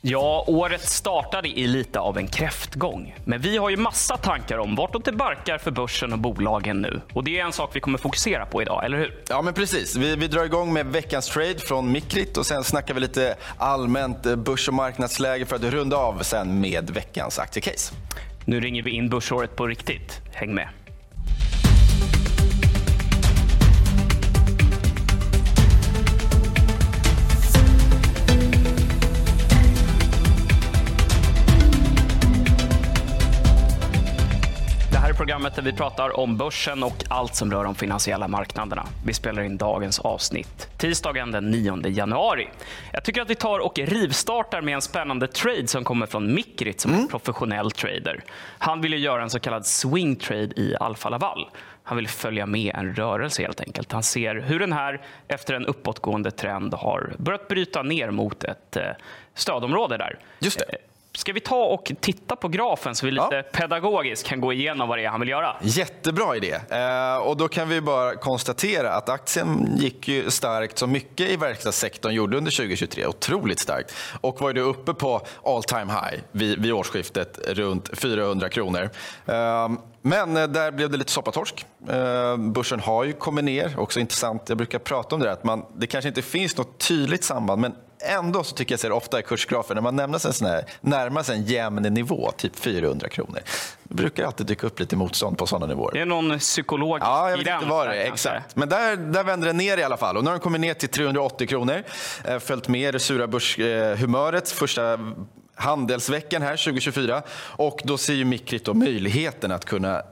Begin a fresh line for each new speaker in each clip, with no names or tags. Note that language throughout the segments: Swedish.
Ja, året startade i lite av en kräftgång. Men vi har ju massa tankar om vartåt det barkar för börsen och bolagen nu. Och det är en sak vi kommer fokusera på idag, eller hur?
Ja, men precis. Vi, vi drar igång med veckans trade från Mikrit och sen snackar vi lite allmänt eh, börs och marknadsläge för att runda av sen med veckans aktiecase.
Nu ringer vi in börsåret på riktigt. Häng med. Programmet där vi pratar om börsen och allt som rör de finansiella marknaderna. Vi spelar in dagens avsnitt tisdagen den 9 januari. Jag tycker att vi tar och rivstartar med en spännande trade som kommer från Mikrit som är mm. professionell trader. Han ville göra en så kallad swing trade i Alfa Laval. Han vill följa med en rörelse helt enkelt. Han ser hur den här efter en uppåtgående trend har börjat bryta ner mot ett eh, stödområde där.
Just det.
Ska vi ta och titta på grafen så vi lite ja. pedagogiskt kan gå igenom vad det är han vill göra?
Jättebra idé. Eh, och då kan vi bara konstatera att aktien gick ju starkt som mycket i verkstadssektorn gjorde under 2023. Otroligt starkt. Och var ju uppe på all time high vid, vid årsskiftet runt 400 kronor. Eh, men eh, där blev det lite soppatorsk. Börsen har ju kommit ner. Också intressant, jag brukar prata om det att man, det kanske inte finns något tydligt samband men ändå så tycker jag ser ofta i kursgrafer när man närmar sig en, sån här, närmar sig en jämn nivå, typ 400 kronor. Det brukar alltid dyka upp lite motstånd på sådana nivåer.
Det är någon psykolog
ja, jag vet inte vad det är. Exakt. Men där, där vänder den ner i alla fall. Och nu har den kommit ner till 380 kronor. Eh, följt med det sura börshumöret första handelsveckan här 2024. Och då ser ju Mikrit möjligheten att kunna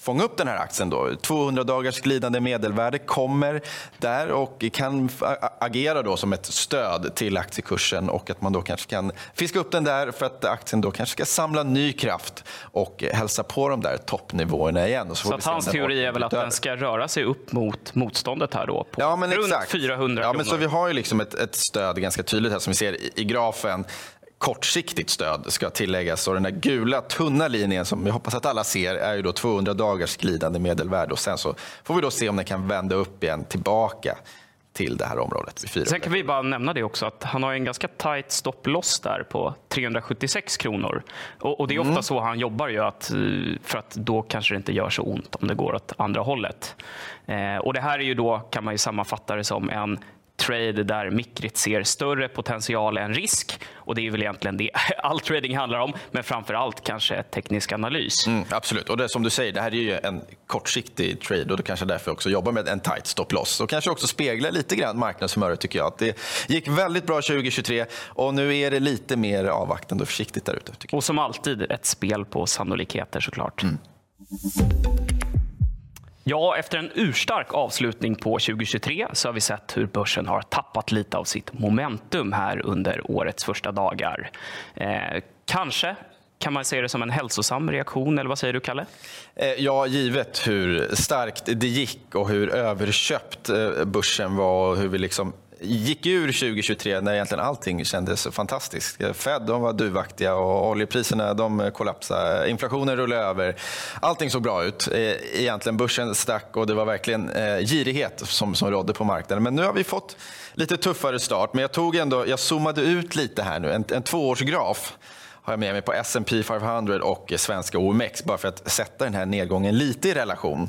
fånga upp den här aktien. Då. 200 dagars glidande medelvärde kommer där och kan agera då som ett stöd till aktiekursen och att man då kanske kan fiska upp den där för att aktien då kanske ska samla ny kraft och hälsa på de där toppnivåerna igen.
så, så att hans teori är väl att den ska röra sig upp mot motståndet här då på ja, men runt exakt. 400
ja, men Så vi har ju liksom ett, ett stöd ganska tydligt här som vi ser i, i grafen kortsiktigt stöd ska tilläggas. Och den där gula tunna linjen som vi hoppas att alla ser är ju då 200 dagars glidande medelvärde. Och sen så får vi då se om den kan vända upp igen tillbaka till det här området.
Sen kan vi bara nämna det också att han har en ganska tight stopploss där på 376 kronor. Och, och det är ofta mm. så han jobbar ju att, för att då kanske det inte gör så ont om det går åt andra hållet. Eh, och det här är ju då kan man ju sammanfatta det som en trade där Mikrit ser större potential än risk. Och Det är väl egentligen det all trading handlar om, men framför allt kanske teknisk analys.
Mm, absolut. Och det, som du säger, det här är ju en kortsiktig trade och det kanske därför också jobbar med en tight stop loss. Och kanske också speglar lite grann marknadshumöret tycker jag. Att det gick väldigt bra 2023 och nu är det lite mer avvaktande och försiktigt där ute.
Och som alltid ett spel på sannolikheter såklart. Mm. Ja, efter en urstark avslutning på 2023 så har vi sett hur börsen har tappat lite av sitt momentum här under årets första dagar. Eh, kanske kan man se det som en hälsosam reaktion, eller vad säger du, Kalle?
Eh, ja, givet hur starkt det gick och hur överköpt eh, börsen var och hur vi liksom gick ur 2023 när egentligen allting kändes fantastiskt. Fed de var duvaktiga och oljepriserna de kollapsade. Inflationen rullade över. Allting såg bra ut. Eh, egentligen börsen stack och det var verkligen eh, girighet som, som rådde på marknaden. Men nu har vi fått lite tuffare start. Men jag tog ändå, jag zoomade ut lite här nu, en, en tvåårsgraf har jag med mig på S&P 500 och svenska OMX bara för att sätta den här nedgången lite i relation.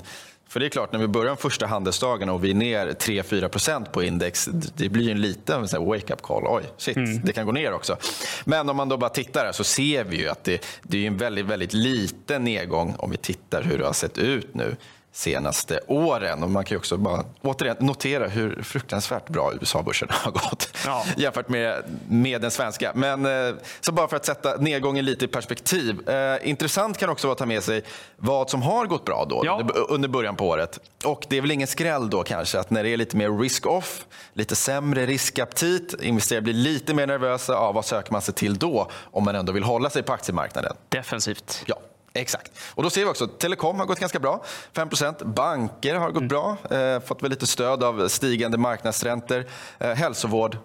För det är klart, när vi börjar de första handelsdagen och vi är ner 3-4% på index, det blir en liten wake-up call. Oj, shit, mm. det kan gå ner också. Men om man då bara tittar här så ser vi ju att det, det är en väldigt, väldigt liten nedgång om vi tittar hur det har sett ut nu senaste åren. Och man kan också bara återigen notera hur fruktansvärt bra USA-börsen har gått ja. jämfört med, med den svenska. Men eh, så bara för att sätta nedgången lite i perspektiv. Eh, intressant kan också vara att ta med sig vad som har gått bra då ja. under början på året. Och det är väl ingen skräll då kanske att när det är lite mer risk-off, lite sämre riskaptit, investerare blir lite mer nervösa. Ja, vad söker man sig till då om man ändå vill hålla sig på aktiemarknaden?
Defensivt.
Ja. Exakt. Och då ser vi också att telekom har gått ganska bra. 5% Banker har gått mm. bra. Eh, fått väl lite stöd av stigande marknadsräntor. Eh, hälsovård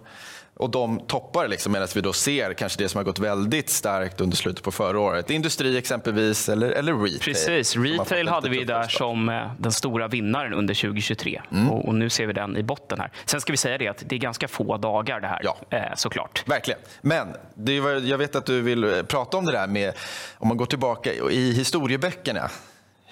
Och de toppar liksom, medan vi då ser kanske det som har gått väldigt starkt under slutet på förra året. Industri exempelvis, eller, eller retail.
Precis, retail hade vi där som eh, den stora vinnaren under 2023. Mm. Och, och, nu ser vi den i botten här. Sen ska vi säga det att det är ganska få dagar det här, ja. eh, såklart.
Verkligen. Men det var, jag vet att du vill eh, prata om det där med, om man går tillbaka i historieböckerna,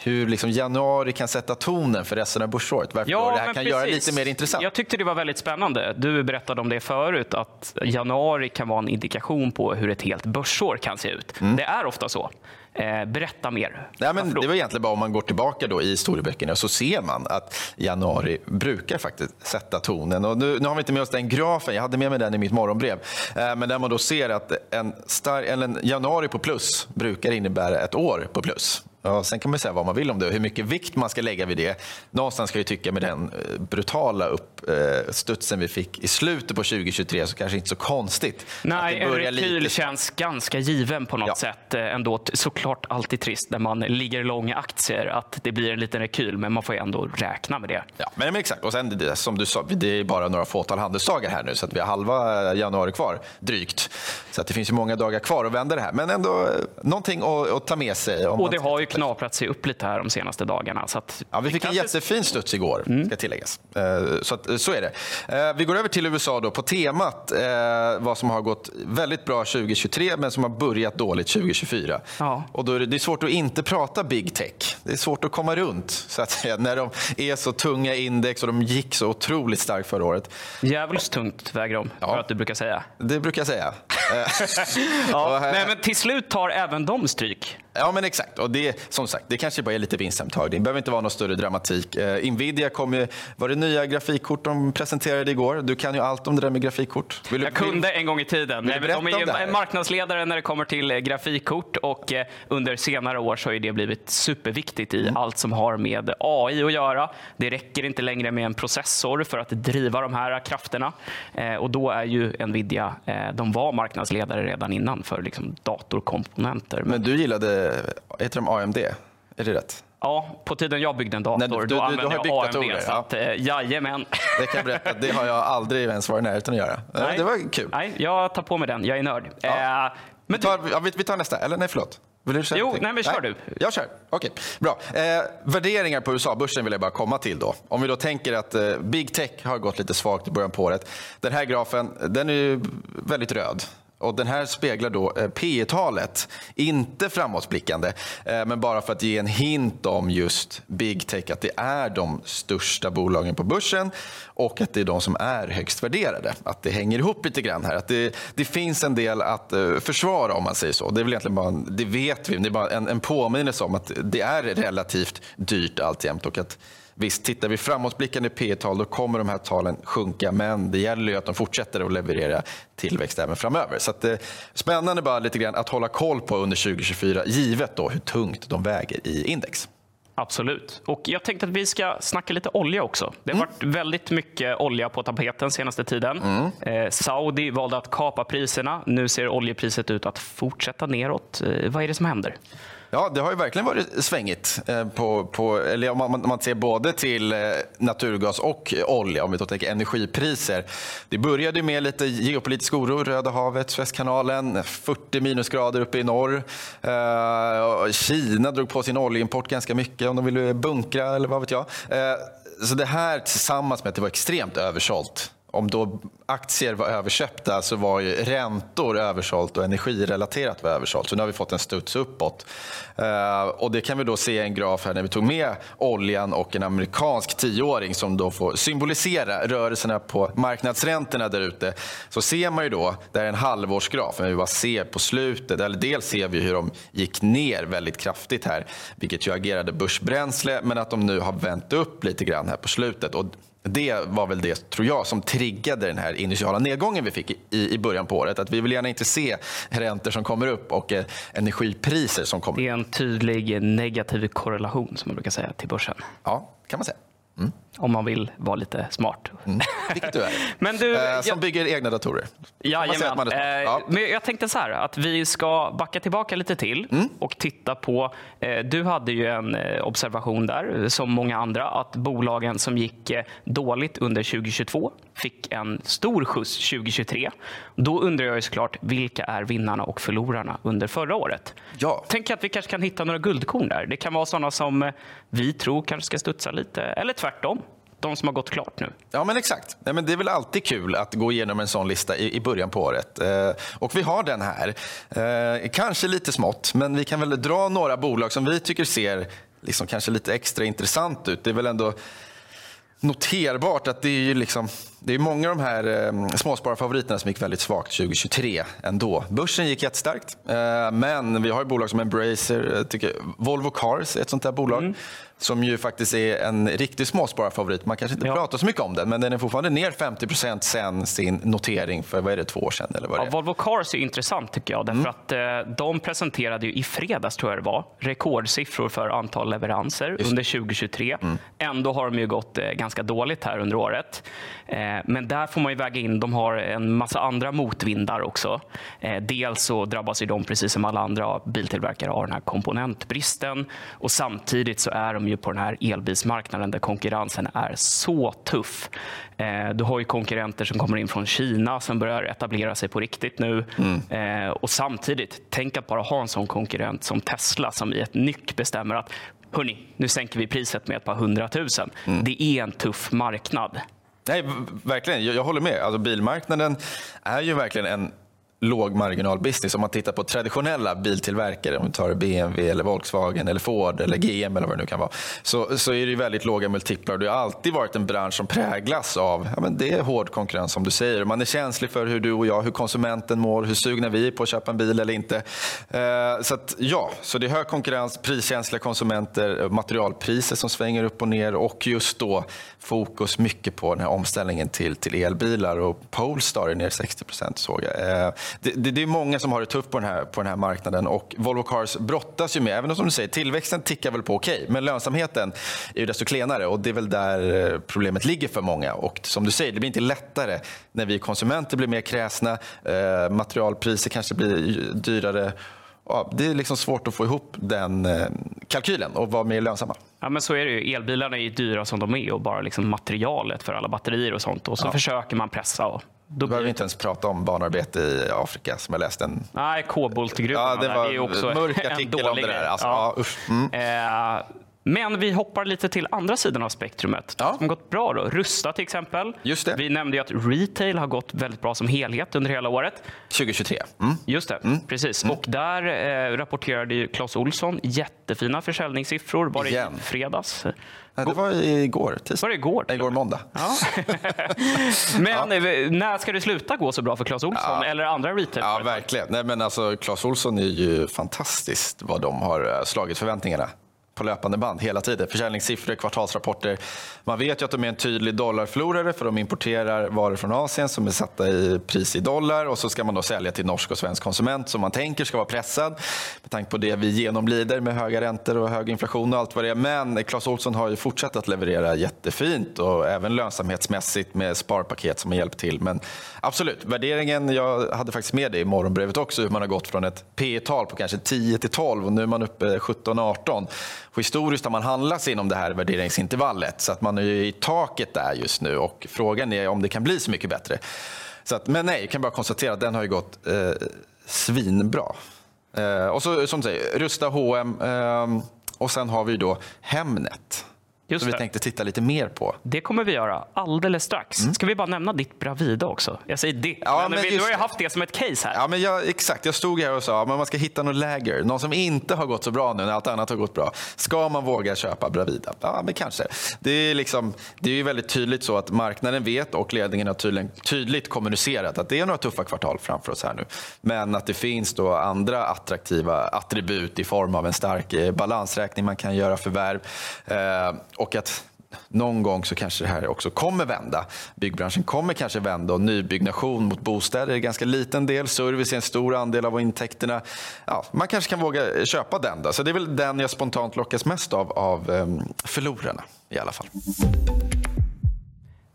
hur liksom januari kan sätta tonen för resten av börsåret. Varför ja, det här kan precis. göra lite mer intressant.
Jag tyckte det var väldigt spännande. Du berättade om det förut, att januari kan vara en indikation på hur ett helt börsår kan se ut. Mm. Det är ofta så. Eh, berätta mer.
Nej, men det var egentligen bara om man går tillbaka då i historieböckerna så ser man att januari brukar faktiskt sätta tonen. Och nu, nu har vi inte med oss den grafen, jag hade med mig den i mitt morgonbrev. Eh, men där man då ser att en, star, en januari på plus brukar innebära ett år på plus. Ja, sen kan man säga vad man vill om det och hur mycket vikt man ska lägga vid det. Någonstans ska jag tycka med den eh, brutala uppstudsen vi fick i slutet på 2023 så kanske inte så konstigt.
Nej, en rekyl lite... känns ganska given på något ja. sätt eh, ändå. Såklart alltid trist när man ligger långa aktier att det blir en liten rekyl, men man får ändå räkna med det.
Ja, men, men exakt. Och sen det, som du sa, det är bara några fåtal handelsdagar här nu så att vi har halva januari kvar, drygt. Så att det finns ju många dagar kvar att vända det här. Men ändå eh, någonting att, att ta med sig.
och det har ju knaprat sig upp lite här de senaste dagarna. Så
ja, vi fick kanske... en jättefin studs igår, mm. ska tilläggas. Eh, så, att, så är det. Eh, vi går över till USA då på temat vad som har gått väldigt bra 2023 men som har börjat dåligt 2024. Ja. Och då är det, det är svårt att inte prata big tech. Det är svårt att komma runt så att säga, när de är så tunga index och de gick så otroligt starkt förra året.
Djävulskt tungt väger de, ja. för att du brukar säga.
Det brukar jag säga.
ja, nej, men till slut tar även de stryk.
Ja, men exakt. Och det, som sagt, det kanske bara är lite vinsthemtagning. Det behöver inte vara någon större dramatik. Uh, Nvidia kom ju, var det nya grafikkort de presenterade igår? Du kan ju allt om det där med grafikkort.
Vill jag kunde en gång i tiden. Nej, de är marknadsledare när det kommer till eh, grafikkort och uh, under senare år så har det blivit superviktigt i mm. allt som har med AI att göra. Det räcker inte längre med en processor för att driva de här krafterna uh, och då är ju Nvidia, de var marknadsledare redan innan för liksom, datorkomponenter.
Men du gillade heter de AMD? Är det rätt?
Ja, på tiden jag byggde en dator, Nej, du, då du, använde du jag AMD. Datorer, så att, ja. Eh, jajamän.
Det kan jag berätta, det har jag aldrig ens varit i närheten att göra. Nej. Det var kul.
Nej, jag tar på mig den, jag är nörd. Ja.
Eh, men vi, tar, ja, vi, tar nästa, eller nej förlåt.
Vill du köra jo, nej men kör nej. du.
Jag kör. Okej, okay. bra. Eh, värderingar på USA-börsen vill jag bara komma till då. Om vi då tänker att eh, big tech har gått lite svagt i början på året. Den här grafen, den är väldigt röd. Och den här speglar då eh, P talet inte framåtblickande, eh, men bara för att ge en hint om just big tech, att det är de största bolagen på börsen och att det är de som är högst värderade. Att det hänger ihop lite grann här. Att det, det finns en del att eh, försvara om man säger så. Det är väl egentligen bara, det vet vi, det är bara en, en påminnelse om att det är relativt dyrt alltjämt och att Visst, tittar vi framåtblickande P tal då kommer de här talen sjunka, men det gäller ju att de fortsätter att leverera tillväxt även framöver. Så att, eh, spännande bara lite grann att hålla koll på under 2024, givet då hur tungt de väger i index.
Absolut. Och jag tänkte att vi ska snacka lite olja också. Det har mm. varit väldigt mycket olja på tapeten senaste tiden. Mm. Eh, Saudi valde att kapa priserna. Nu ser oljepriset ut att fortsätta neråt. Eh, vad är det som händer?
Ja, det har ju verkligen varit svängigt. Eh, på, på, eller om man, om man ser både till eh, naturgas och olja, om vi då tänker energipriser. Det började med lite geopolitisk oro, Röda havet, Suezkanalen, 40 minusgrader uppe i norr. Eh, Kina drog på sin oljeimport ganska mycket om de ville bunkra eller vad vet jag. Eh, så det här tillsammans med att det var extremt översålt om då aktier var överköpta så var ju räntor översålt och energirelaterat var översålt. Så nu har vi fått en studs uppåt. Eh, och det kan vi då se i en graf här när vi tog med oljan och en amerikansk tioåring som då får symbolisera rörelserna på marknadsräntorna där ute. Så ser man ju då, det är en halvårsgraf, men vi bara ser på slutet, eller dels ser vi hur de gick ner väldigt kraftigt här, vilket ju agerade börsbränsle, men att de nu har vänt upp lite grann här på slutet. Och det var väl det, tror jag, som triggade den här initiala nedgången vi fick i, i början på året. Att vi vill gärna inte se räntor som kommer upp och eh, energipriser som kommer upp.
Det är en tydlig negativ korrelation, som man brukar säga, till börsen.
Ja, kan man säga. Mm.
Om man vill vara lite smart.
Mm, vilket du är.
Men du,
eh, som
jag,
bygger egna datorer.
Jajamän. Eh,
ja.
men jag tänkte så här, att vi ska backa tillbaka lite till
Mm.
och titta på... Eh, du hade ju en eh, observation där, som många andra, att bolagen som gick eh, dåligt under 2022 fick en stor skjuts 2023. Då undrar jag ju såklart, vilka är vinnarna och förlorarna under förra året?
Ja.
Tänk att vi kanske kan hitta några guldkorn där. Det kan vara sådana som eh, vi tror kanske ska studsa lite, eller tvärtom. De som har gått klart nu.
Ja, men exakt. Ja, men det är väl alltid kul att gå igenom en sån lista i, i början på året. Eh, och vi har den här. Eh, kanske lite smått, men vi kan väl dra några bolag som vi tycker ser liksom kanske lite extra intressant ut. Det är väl ändå noterbart att det är ju liksom, det är många av de här eh, småspararfavoriterna som gick väldigt svagt 2023 ändå. Börsen gick jättestarkt, eh, men vi har ju bolag som Embracer, jag tycker Volvo Cars är ett sånt där bolag. Som ju faktiskt är en riktig småspararfavorit. Man kanske inte
Ja.
pratar så mycket om den, men den är fortfarande ner 50% sen sin notering för vad är det, två år sedan. Eller vad det
Ja. Volvo Cars är intressant tycker jag.
Mm.
Därför att eh, de presenterade ju i fredags, tror jag det var, rekordsiffror för antal leveranser under 2023.
Mm.
Ändå har de ju gått eh, ganska dåligt här under året. Eh, men där får man ju väga in, de har en massa andra motvindar också. Eh, dels så drabbas ju de, precis som alla andra biltillverkare, av den här komponentbristen. Och samtidigt så är de ju på den här elbilsmarknaden där konkurrensen är så tuff. Eh, du har ju konkurrenter som kommer in från Kina som börjar etablera sig på riktigt nu. Eh, och samtidigt, tänk att bara ha en sån konkurrent som Tesla som i ett nyck bestämmer att Hörni, nu sänker vi priset med ett par hundratusen. Det är en tuff marknad.
Nej, verkligen. Jag, jag håller med. Alltså, bilmarknaden är ju verkligen en lågmarginalbusiness. Om man tittar på traditionella biltillverkare, om vi tar BMW, eller Volkswagen, eller Ford eller GM eller vad det nu kan vara, så, så är det väldigt låga multiplar. Det har alltid varit en bransch som präglas av ja, men det är hård konkurrens som du säger. Man är känslig för hur du och jag, hur konsumenten mår, hur sugna vi är på att köpa en bil eller inte. Eh, så att, ja, så det är hög konkurrens, priskänsliga konsumenter, eh, materialpriser som svänger upp och ner och just då fokus mycket på den här omställningen till, till elbilar och Polestar är ner 60 procent såg jag. Eh, det, det, det är många som har det tufft på den, här, på den här marknaden och Volvo Cars brottas ju med, även om som du säger, tillväxten tickar väl på okej, men lönsamheten är ju desto klenare och det är väl där eh, problemet ligger för många. Och som du säger, det blir inte lättare när vi konsumenter blir mer kräsna, eh, materialpriser kanske blir dyrare. Ja, det är liksom svårt att få ihop den eh, kalkylen och vara mer lönsamma.
Ja, men så är det ju. Elbilarna är ju dyra som de är och bara liksom materialet för alla batterier och sånt. Och så försöker man pressa. Och då
behöver vi inte ens prata om barnarbete i Afrika som jag läste en
Nej, koboltgruvorna
Ja, det var
det är också
en mörk
en
artikel om
dålig
det där. Alltså,
Ja.
ja. Mm.
Eh, Men vi hoppar lite till andra sidan av spektrumet.
Ja.
Som har gått bra. Då. Rusta till exempel.
Just det.
Vi nämnde ju att retail har gått väldigt bra som helhet under hela året.
2023. Mm.
Just det, precis. Och där eh, rapporterade ju Clas Olsson jättefina försäljningssiffror. Var det i
Igen.
fredags?
Nej, det var igår, tisdag.
Var det igår?
Igår måndag.
Ja. Men eh, när ska det sluta gå så bra för Clas Olsson eller andra retail
Ja, verkligen. Nej, men alltså, Clas Ohlson är ju fantastiskt vad de har eh, slagit förväntningarna på löpande band hela tiden. Försäljningssiffror, kvartalsrapporter. Man vet ju att de är en tydlig dollarförlorare för de importerar varor från Asien som är satta i pris i dollar och så ska man då sälja till norsk och svensk konsument som man tänker ska vara pressad med tanke på det vi genomlider med höga räntor och hög inflation och allt vad det är. Men Clas Ohlson har ju fortsatt att leverera jättefint och även lönsamhetsmässigt med sparpaket som har hjälpt till. Men absolut, värderingen, jag hade faktiskt med det i morgonbrevet också, hur man har gått från ett P tal på kanske 10 till 12 och nu är man uppe 17-18. Och historiskt har man handlat sig inom det här värderingsintervallet så att man är ju i taket där just nu och frågan är om det kan bli så mycket bättre. Så att, men nej, jag kan bara konstatera att den har ju gått eh, svinbra. Eh, och så som du säger, Rusta H&M eh, och sen har vi då Hemnet.
Just
som vi
det.
tänkte titta lite mer på.
Det kommer vi göra alldeles strax. Ska vi bara nämna ditt Bravida också? Jag säger
Mm. Ja,
men,
men
vi, du har ju haft det som ett case här.
Ja, men jag, exakt, jag stod här och sa att man ska hitta någon läger, någon som inte har gått så bra nu när allt annat har gått bra. Ska man våga köpa Bravida? Ja, men kanske. Det är, liksom, det är ju väldigt tydligt så att marknaden vet och ledningen har tydligen, tydligt kommunicerat att det är några tuffa kvartal framför oss här nu. Men att det finns då andra attraktiva attribut i form av en stark eh, balansräkning man kan göra förvärv eh, och att någon gång så kanske det här också kommer vända. Byggbranschen kommer kanske vända och nybyggnation mot bostäder är en ganska liten del. Service är en stor andel av intäkterna. Ja, man kanske kan våga köpa den. Då. Så det är väl den jag spontant lockas mest av, av ehm, förlorarna i alla fall.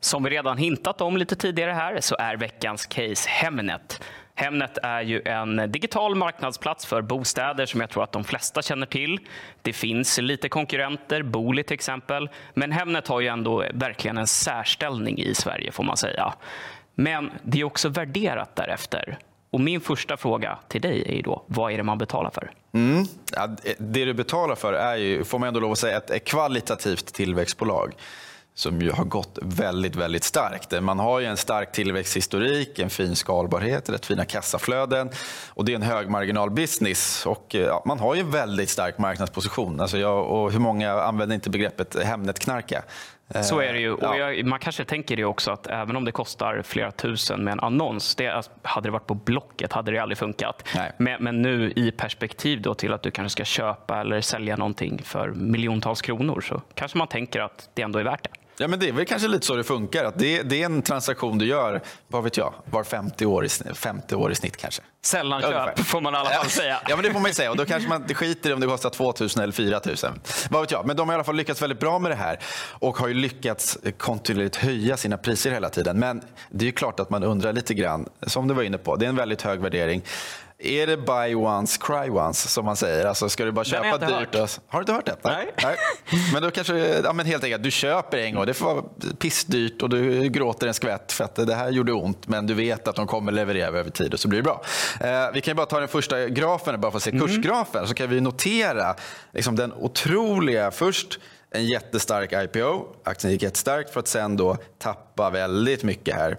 Som vi redan hintat om lite tidigare här så är veckans case Hemnet. Hemnet är ju en digital marknadsplats för bostäder som jag tror att de flesta känner till. Det finns lite konkurrenter, Booli till exempel, men Hemnet har ju ändå verkligen en särställning i Sverige får man säga. Men det är också värderat därefter. Och min första fråga till dig är ju då, vad är det man betalar för?
Mm. Ja, det du betalar för är ju, får man ändå lov att säga, ett kvalitativt tillväxtbolag som ju har gått väldigt, väldigt starkt. Man har ju en stark tillväxthistorik, en fin skalbarhet, rätt fina kassaflöden och det är en högmarginalbusiness och ja, man har ju en väldigt stark marknadsposition. Alltså jag, och hur många använder inte begreppet Hemnet-knarka?
Så är det ju. Och jag, man kanske tänker det också att även om det kostar flera tusen med en annons, det, hade det varit på Blocket hade det aldrig funkat. Men, men, nu i perspektiv då till att du kanske ska köpa eller sälja någonting för miljontals kronor så kanske man tänker att det ändå är värt det.
Ja, men det är väl kanske lite så det funkar. Att det, det är en transaktion du gör, vad vet jag, var 50 år i, 50 år i snitt kanske.
Sällan köp får man i alla fall säga.
Ja, men det får man ju säga. Och då kanske man skiter i om det kostar 2 000 eller 4 000. Vad vet jag. Men de har i alla fall lyckats väldigt bra med det här och har ju lyckats kontinuerligt höja sina priser hela tiden. Men det är klart att man undrar lite grann, som du var inne på, det är en väldigt hög värdering. Är det buy once, cry once som man säger? Alltså ska du bara köpa dyrt? Och... Har du inte hört det?
Nej.
Nej. Men då kanske, ja, men helt enkelt, du köper en gång, det får vara pissdyrt och du gråter en skvätt för att det här gjorde ont, men du vet att de kommer leverera över tid och så blir det bra. Eh, vi kan bara ta den första grafen, bara för att se mm. kursgrafen, så kan vi notera liksom, den otroliga, först en jättestark IPO, aktien gick jättestarkt för att sen då tappa väldigt mycket här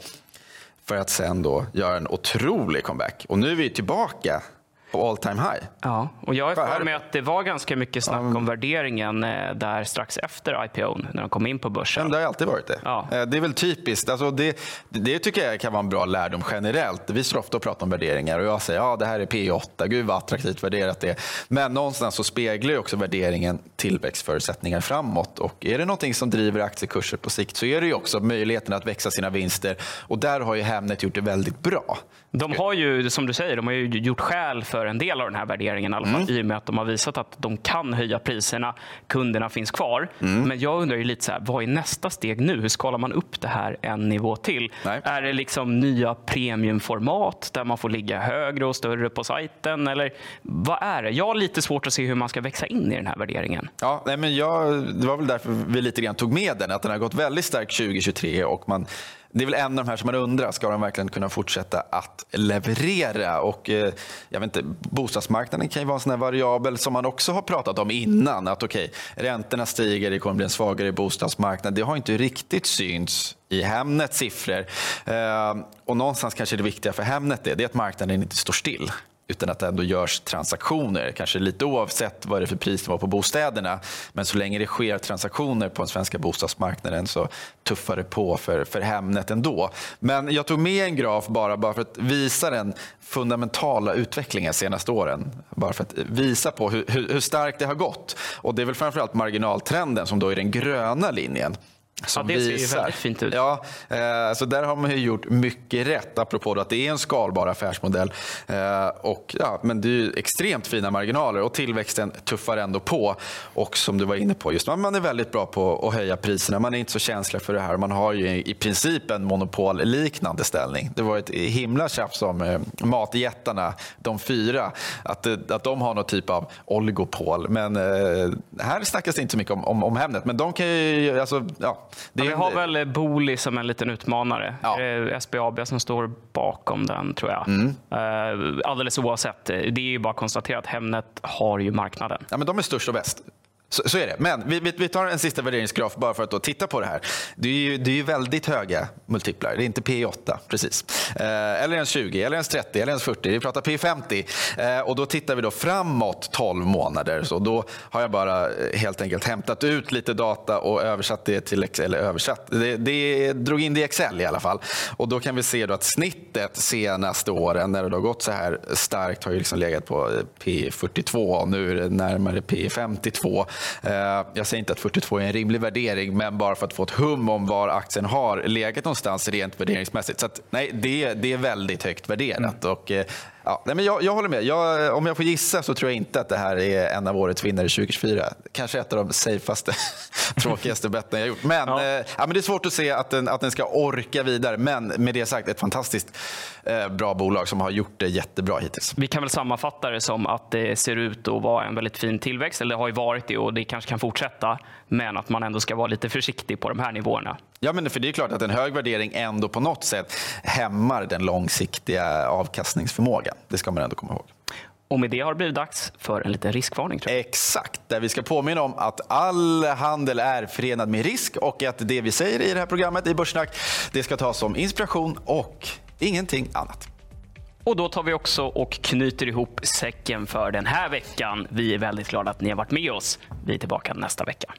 för att sen då göra en otrolig comeback. Och nu är vi tillbaka på all time high.
Ja, och jag är för mig att det var ganska mycket snack om värderingen eh, där strax efter IPO när de kom in på börsen.
Men det har alltid varit det. Ja. Eh, det är väl typiskt. Alltså det, det tycker jag kan vara en bra lärdom generellt. Vi står ofta och pratar om värderingar och jag säger ja det här är P8, gud vad attraktivt värderat det. Men någonstans så speglar ju också värderingen tillväxtförutsättningar framåt. Och är det någonting som driver aktiekurser på sikt så är det ju också möjligheten att växa sina vinster. Och där har ju Hemnet gjort det väldigt bra.
De har ju, som du säger, de har ju gjort skäl för en del av den här värderingen i alla fall, mm. i och med att de har visat att de kan höja priserna, kunderna finns kvar. Mm. Men jag undrar ju lite så här, vad är nästa steg nu? Hur skalar man upp det här en nivå till? Nej. Är det liksom nya premiumformat där man får ligga högre och större på sajten? Eller vad är det? Jag har lite svårt att se hur man ska växa in i den här värderingen.
Ja, nej, men jag, det var väl därför vi lite grann tog med den, att den har gått väldigt starkt 2023 och man det är väl en av de här som man undrar, ska de verkligen kunna fortsätta att leverera? Och, eh, jag vet inte, bostadsmarknaden kan ju vara en sån variabel som man också har pratat om innan. Att okej, okay, räntorna stiger, det kommer bli en svagare bostadsmarknad. Det har inte riktigt synts i Hemnets siffror. Eh, och någonstans kanske det viktiga för Hemnet är, det är att marknaden inte står still utan att det ändå görs transaktioner. Kanske lite oavsett vad det är för prisnivå på bostäderna. Men så länge det sker transaktioner på den svenska bostadsmarknaden så tuffar det på för, för Hemnet ändå. Men jag tog med en graf bara, bara för att visa den fundamentala utvecklingen de senaste åren. Bara för att visa på hur, hur, hur starkt det har gått. Och Det är väl framförallt marginaltrenden som då är den gröna linjen
som ja, det ser visar. ju väldigt fint ut.
Ja, eh, så där har man ju gjort mycket rätt, apropå att det är en skalbar affärsmodell. Eh, och, ja, men det är ju extremt fina marginaler och tillväxten tuffar ändå på. Och som du var inne på, just man är väldigt bra på att höja priserna. Man är inte så känslig för det här. Man har ju i princip en monopolliknande ställning. Det var ett himla tjafs om eh, matjättarna, de fyra, att, eh, att de har någon typ av oligopol. Men eh, här snackas det inte så mycket om, om, om Hemnet. Men de kan ju, alltså, ja,
det, vi har väl Booli som en liten utmanare. Ja. Det är SBAB som står bakom den, tror jag. Mm. Eh, alldeles oavsett, det är ju bara konstatera att Hemnet har ju marknaden.
Ja, men de är störst och bäst. Så, så, är det. Men vi, vi, tar en sista värderingsgraf bara för att då titta på det här. Det är ju, det är ju väldigt höga multiplar. Det är inte P8 precis. Eh, eller ens 20, eller ens 30, eller ens 40. Vi pratar P50. Eh, och då tittar vi då framåt 12 månader. Så då har jag bara eh, helt enkelt hämtat ut lite data och översatt det till Excel. Eller översatt. Det, det drog in det i Excel i alla fall. Och då kan vi se då att snittet senaste åren när det har gått så här starkt har ju liksom legat på P42 och nu är det närmare P52. Eh, jag säger inte att 42 är en rimlig värdering, men bara för att få ett hum om var aktien har legat någonstans rent värderingsmässigt. Så att, nej, det, det är väldigt högt värderat. Mm. Och, eh, Ja, nej, men jag, jag håller med. Jag, om jag får gissa så tror jag inte att det här är en av årets vinnare 2024. Kanske ett av de safeaste, tråkigaste betten jag gjort. Men, ja. Eh, ja. men det är svårt att se att den, att den ska orka vidare. Men med det sagt, ett fantastiskt eh, bra bolag som har gjort det jättebra hittills.
Vi kan väl sammanfatta det som att det ser ut att vara en väldigt fin tillväxt, eller det har ju varit det och det kanske kan fortsätta. Men att man ändå ska vara lite försiktig på de här nivåerna.
Ja, men för det är klart att en hög värdering ändå på något sätt hämmar den långsiktiga avkastningsförmågan. Det ska man ändå komma ihåg.
Och med det har det blivit dags för en liten riskvarning.
Exakt, där vi ska påminna om att all handel är förenad med risk och att det vi säger i det här programmet i Börssnack, det ska tas som inspiration och ingenting annat.
Och då tar vi också och knyter ihop säcken för den här veckan. Vi är väldigt glada att ni har varit med oss. Vi är tillbaka nästa vecka.